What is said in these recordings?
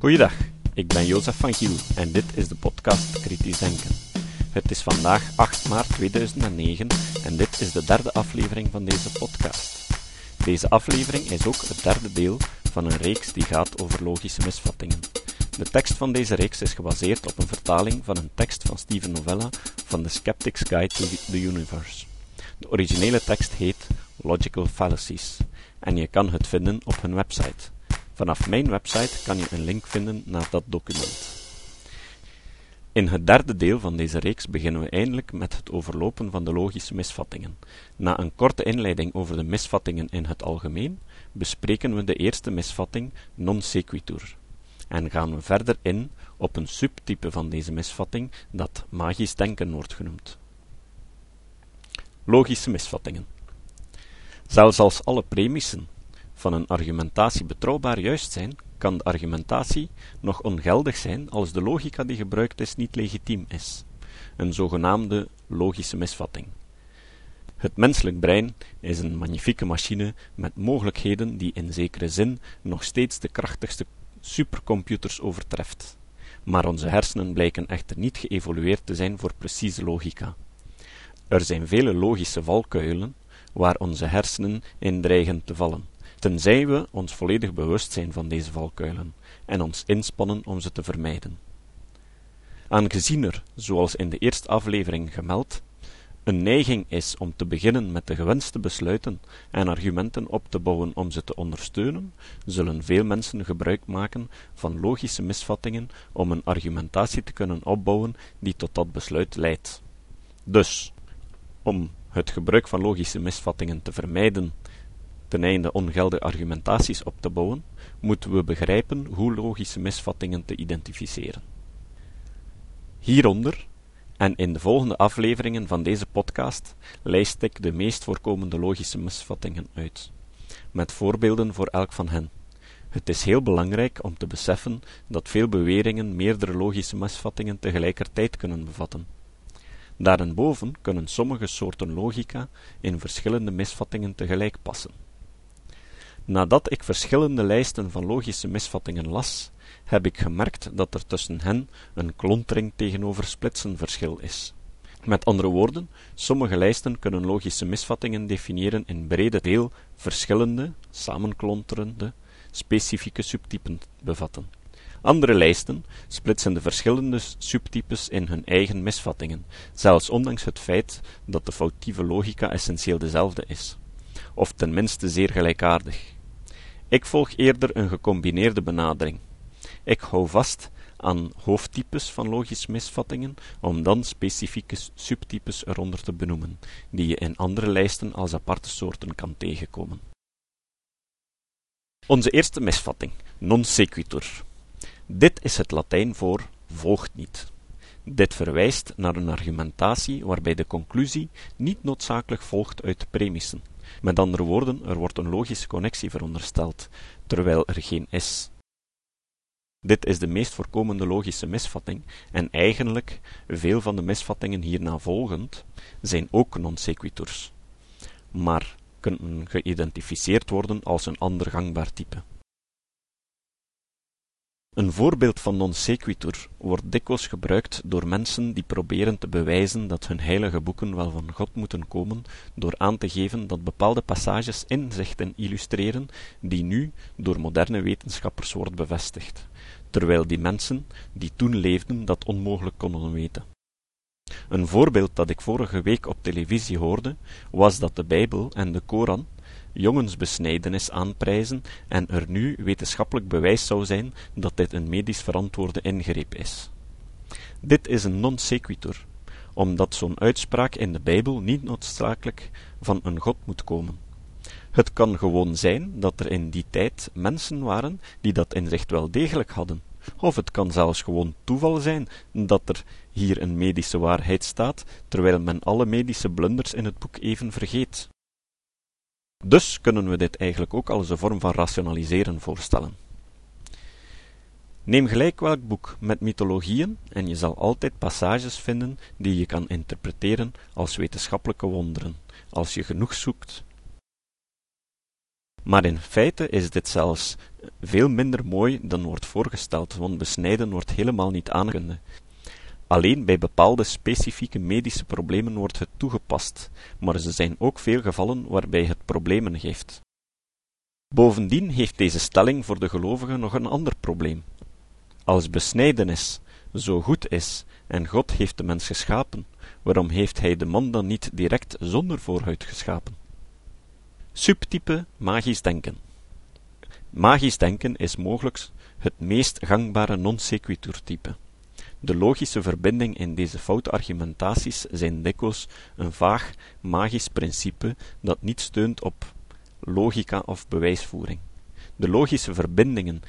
Goeiedag, ik ben Jozef van Giel en dit is de podcast Kritisch Denken. Het is vandaag 8 maart 2009 en dit is de derde aflevering van deze podcast. Deze aflevering is ook het derde deel van een reeks die gaat over logische misvattingen. De tekst van deze reeks is gebaseerd op een vertaling van een tekst van Steven Novella van The Skeptic's Guide to the Universe. De originele tekst heet Logical Fallacies en je kan het vinden op hun website. Vanaf mijn website kan je een link vinden naar dat document. In het derde deel van deze reeks beginnen we eindelijk met het overlopen van de logische misvattingen. Na een korte inleiding over de misvattingen in het algemeen, bespreken we de eerste misvatting non sequitur. En gaan we verder in op een subtype van deze misvatting dat magisch denken wordt genoemd. Logische misvattingen. Zelfs als alle premissen van een argumentatie betrouwbaar juist zijn, kan de argumentatie nog ongeldig zijn als de logica die gebruikt is niet legitiem is, een zogenaamde logische misvatting. Het menselijk brein is een magnifieke machine met mogelijkheden die in zekere zin nog steeds de krachtigste supercomputers overtreft. Maar onze hersenen blijken echter niet geëvolueerd te zijn voor precieze logica. Er zijn vele logische valkuilen waar onze hersenen in dreigen te vallen, tenzij we ons volledig bewust zijn van deze valkuilen en ons inspannen om ze te vermijden. Aangezien er, zoals in de eerste aflevering gemeld, een neiging is om te beginnen met de gewenste besluiten en argumenten op te bouwen om ze te ondersteunen, zullen veel mensen gebruik maken van logische misvattingen om een argumentatie te kunnen opbouwen die tot dat besluit leidt. Dus, om het gebruik van logische misvattingen te vermijden ten einde ongeldige argumentaties op te bouwen, moeten we begrijpen hoe logische misvattingen te identificeren. Hieronder en in de volgende afleveringen van deze podcast lijst ik de meest voorkomende logische misvattingen uit, met voorbeelden voor elk van hen. Het is heel belangrijk om te beseffen dat veel beweringen meerdere logische misvattingen tegelijkertijd kunnen bevatten. Daarenboven kunnen sommige soorten logica in verschillende misvattingen tegelijk passen. Nadat ik verschillende lijsten van logische misvattingen las, heb ik gemerkt dat er tussen hen een klontering tegenover splitsen verschil is. Met andere woorden, sommige lijsten kunnen logische misvattingen definiëren in brede deel verschillende, samenklonterende, specifieke subtypen bevatten. Andere lijsten splitsen de verschillende subtypes in hun eigen misvattingen, zelfs ondanks het feit dat de foutieve logica essentieel dezelfde is, of tenminste zeer gelijkaardig. Ik volg eerder een gecombineerde benadering. Ik hou vast aan hoofdtypes van logische misvattingen, om dan specifieke subtypes eronder te benoemen, die je in andere lijsten als aparte soorten kan tegenkomen. Onze eerste misvatting, non sequitur. Dit is het Latijn voor volgt niet. Dit verwijst naar een argumentatie waarbij de conclusie niet noodzakelijk volgt uit premissen. Met andere woorden, er wordt een logische connectie verondersteld, terwijl er geen is. Dit is de meest voorkomende logische misvatting, en eigenlijk, veel van de misvattingen hierna volgend, zijn ook non sequiturs, maar kunnen geïdentificeerd worden als een ander gangbaar type. Een voorbeeld van non sequitur wordt dikwijls gebruikt door mensen die proberen te bewijzen dat hun heilige boeken wel van God moeten komen, door aan te geven dat bepaalde passages inzichten illustreren die nu door moderne wetenschappers wordt bevestigd, terwijl die mensen die toen leefden dat onmogelijk konden weten. Een voorbeeld dat ik vorige week op televisie hoorde, was dat de Bijbel en de Koran jongensbesnijdenis aanprijzen en er nu wetenschappelijk bewijs zou zijn dat dit een medisch verantwoorde ingreep is. Dit is een non sequitur, omdat zo'n uitspraak in de Bijbel niet noodzakelijk van een God moet komen. Het kan gewoon zijn dat er in die tijd mensen waren die dat inzicht wel degelijk hadden. Of het kan zelfs gewoon toeval zijn dat er hier een medische waarheid staat, terwijl men alle medische blunders in het boek even vergeet. Dus kunnen we dit eigenlijk ook als een vorm van rationaliseren voorstellen. Neem gelijk welk boek met mythologieën en je zal altijd passages vinden die je kan interpreteren als wetenschappelijke wonderen, als je genoeg zoekt. Maar in feite is dit zelfs veel minder mooi dan wordt voorgesteld, want besnijden wordt helemaal niet aangenomen. Alleen bij bepaalde specifieke medische problemen wordt het toegepast, maar er zijn ook veel gevallen waarbij het problemen geeft. Bovendien heeft deze stelling voor de gelovigen nog een ander probleem. Als besnijdenis zo goed is en God heeft de mens geschapen, waarom heeft hij de man dan niet direct zonder voorhuid geschapen? Subtype magisch denken. Magisch denken is mogelijk het meest gangbare non sequitur type. De logische verbinding in deze foute argumentaties zijn dikwijls een vaag magisch principe dat niet steunt op logica of bewijsvoering. De logische verbindingen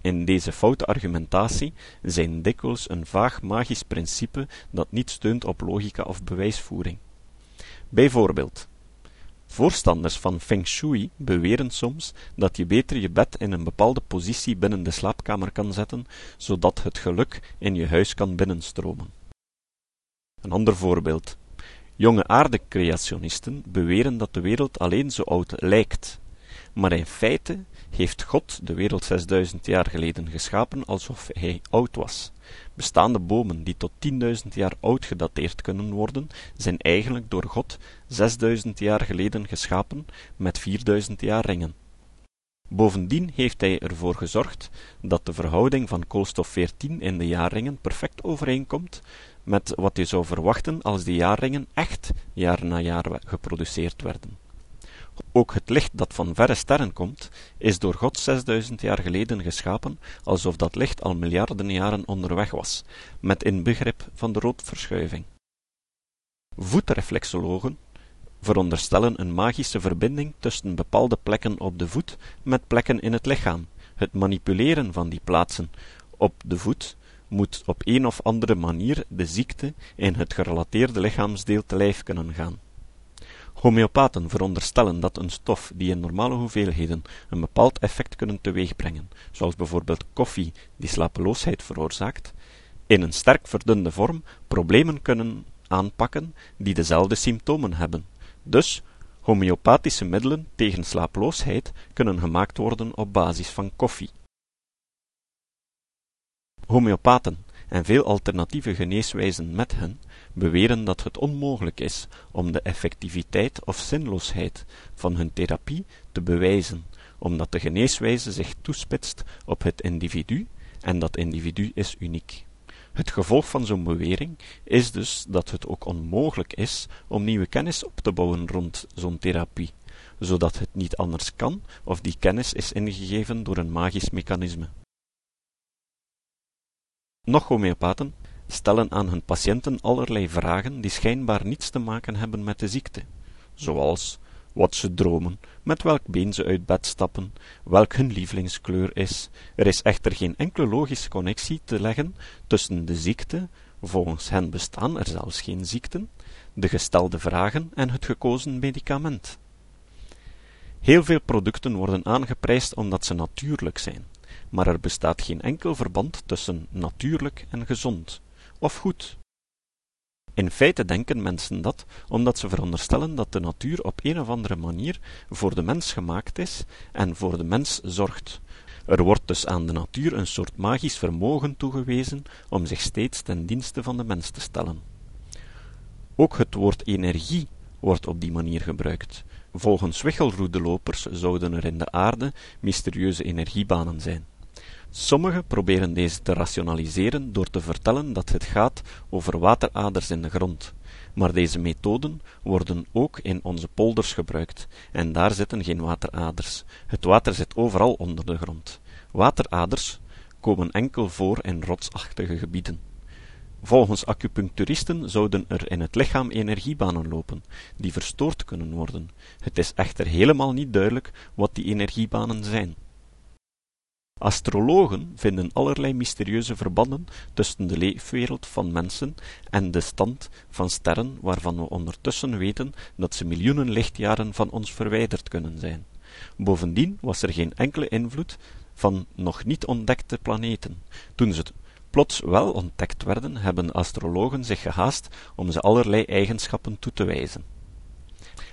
in deze foute argumentatie zijn dikwijls een vaag magisch principe dat niet steunt op logica of bewijsvoering. Bijvoorbeeld, voorstanders van feng shui beweren soms dat je beter je bed in een bepaalde positie binnen de slaapkamer kan zetten, zodat het geluk in je huis kan binnenstromen. Een ander voorbeeld. Jonge aardecreationisten beweren dat de wereld alleen zo oud lijkt, maar in feite heeft God de wereld 6000 jaar geleden geschapen alsof hij oud was. Bestaande bomen die tot 10.000 jaar oud gedateerd kunnen worden, zijn eigenlijk door God 6000 jaar geleden geschapen met 4000 jaar ringen. Bovendien heeft hij ervoor gezorgd dat de verhouding van koolstof 14 in de jaarringen perfect overeenkomt met wat je zou verwachten als die jaarringen echt jaar na jaar geproduceerd werden. Ook het licht dat van verre sterren komt, is door God 6000 jaar geleden geschapen, alsof dat licht al miljarden jaren onderweg was, met inbegrip van de roodverschuiving. Voetreflexologen veronderstellen een magische verbinding tussen bepaalde plekken op de voet met plekken in het lichaam. Het manipuleren van die plaatsen op de voet moet op een of andere manier de ziekte in het gerelateerde lichaamsdeel te lijf kunnen gaan. Homeopaten veronderstellen dat een stof die in normale hoeveelheden een bepaald effect kunnen teweegbrengen, zoals bijvoorbeeld koffie die slapeloosheid veroorzaakt, in een sterk verdunde vorm problemen kunnen aanpakken die dezelfde symptomen hebben. Dus homeopathische middelen tegen slaaploosheid kunnen gemaakt worden op basis van koffie. Homeopaten en veel alternatieve geneeswijzen met hen beweren dat het onmogelijk is om de effectiviteit of zinloosheid van hun therapie te bewijzen, omdat de geneeswijze zich toespitst op het individu en dat individu is uniek. Het gevolg van zo'n bewering is dus dat het ook onmogelijk is om nieuwe kennis op te bouwen rond zo'n therapie, zodat het niet anders kan of die kennis is ingegeven door een magisch mechanisme. Nog homeopaten stellen aan hun patiënten allerlei vragen die schijnbaar niets te maken hebben met de ziekte, zoals wat ze dromen, met welk been ze uit bed stappen, welk hun lievelingskleur is. Er is echter geen enkele logische connectie te leggen tussen de ziekte, volgens hen bestaan er zelfs geen ziekten, de gestelde vragen en het gekozen medicament. Heel veel producten worden aangeprijsd omdat ze natuurlijk zijn, maar er bestaat geen enkel verband tussen natuurlijk en gezond of goed. In feite denken mensen dat, omdat ze veronderstellen dat de natuur op een of andere manier voor de mens gemaakt is en voor de mens zorgt. Er wordt dus aan de natuur een soort magisch vermogen toegewezen om zich steeds ten dienste van de mens te stellen. Ook het woord energie wordt op die manier gebruikt. Volgens wichelroedelopers zouden er in de aarde mysterieuze energiebanen zijn. Sommigen proberen deze te rationaliseren door te vertellen dat het gaat over wateraders in de grond. Maar deze methoden worden ook in onze polders gebruikt, en daar zitten geen wateraders. Het water zit overal onder de grond. Wateraders komen enkel voor in rotsachtige gebieden. Volgens acupuncturisten zouden er in het lichaam energiebanen lopen, die verstoord kunnen worden. Het is echter helemaal niet duidelijk wat die energiebanen zijn. Astrologen vinden allerlei mysterieuze verbanden tussen de leefwereld van mensen en de stand van sterren waarvan we ondertussen weten dat ze miljoenen lichtjaren van ons verwijderd kunnen zijn. Bovendien was er geen enkele invloed van nog niet ontdekte planeten. Toen ze plots wel ontdekt werden, hebben astrologen zich gehaast om ze allerlei eigenschappen toe te wijzen.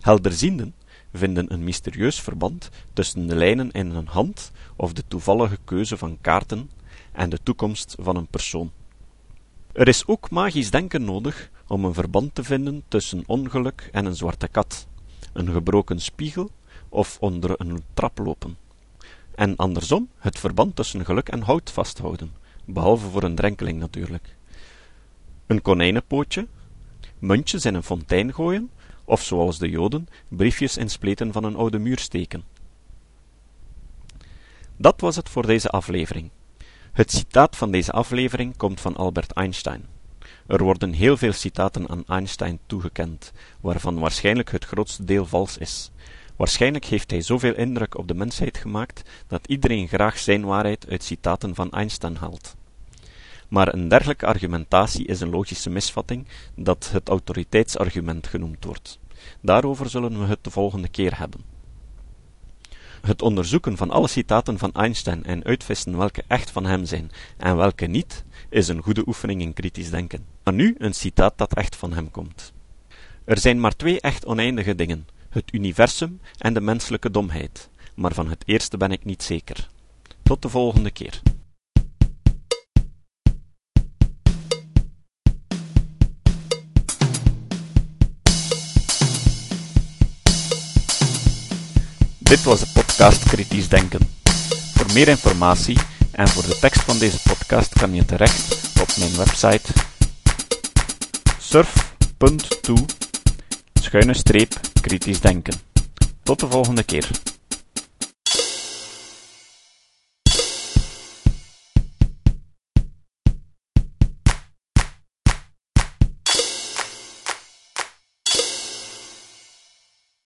Helderzienden vinden een mysterieus verband tussen de lijnen in een hand of de toevallige keuze van kaarten en de toekomst van een persoon. Er is ook magisch denken nodig om een verband te vinden tussen ongeluk en een zwarte kat, een gebroken spiegel of onder een trap lopen. En andersom het verband tussen geluk en hout vasthouden, behalve voor een drenkeling natuurlijk. Een konijnenpootje, muntjes in een fontein gooien, of zoals de Joden, briefjes in spleten van een oude muur steken. Dat was het voor deze aflevering. Het citaat van deze aflevering komt van Albert Einstein. Er worden heel veel citaten aan Einstein toegekend, waarvan waarschijnlijk het grootste deel vals is. Waarschijnlijk heeft hij zoveel indruk op de mensheid gemaakt dat iedereen graag zijn waarheid uit citaten van Einstein haalt. Maar een dergelijke argumentatie is een logische misvatting dat het autoriteitsargument genoemd wordt. Daarover zullen we het de volgende keer hebben. Het onderzoeken van alle citaten van Einstein en uitvissen welke echt van hem zijn en welke niet, is een goede oefening in kritisch denken. Maar nu een citaat dat echt van hem komt. Er zijn maar twee echt oneindige dingen: het universum en de menselijke domheid, maar van het eerste ben ik niet zeker. Tot de volgende keer. Dit was de podcast Kritisch Denken. Voor meer informatie en voor de tekst van deze podcast kan je terecht op mijn website surf.to schuine streep kritisch denken. Tot de volgende keer.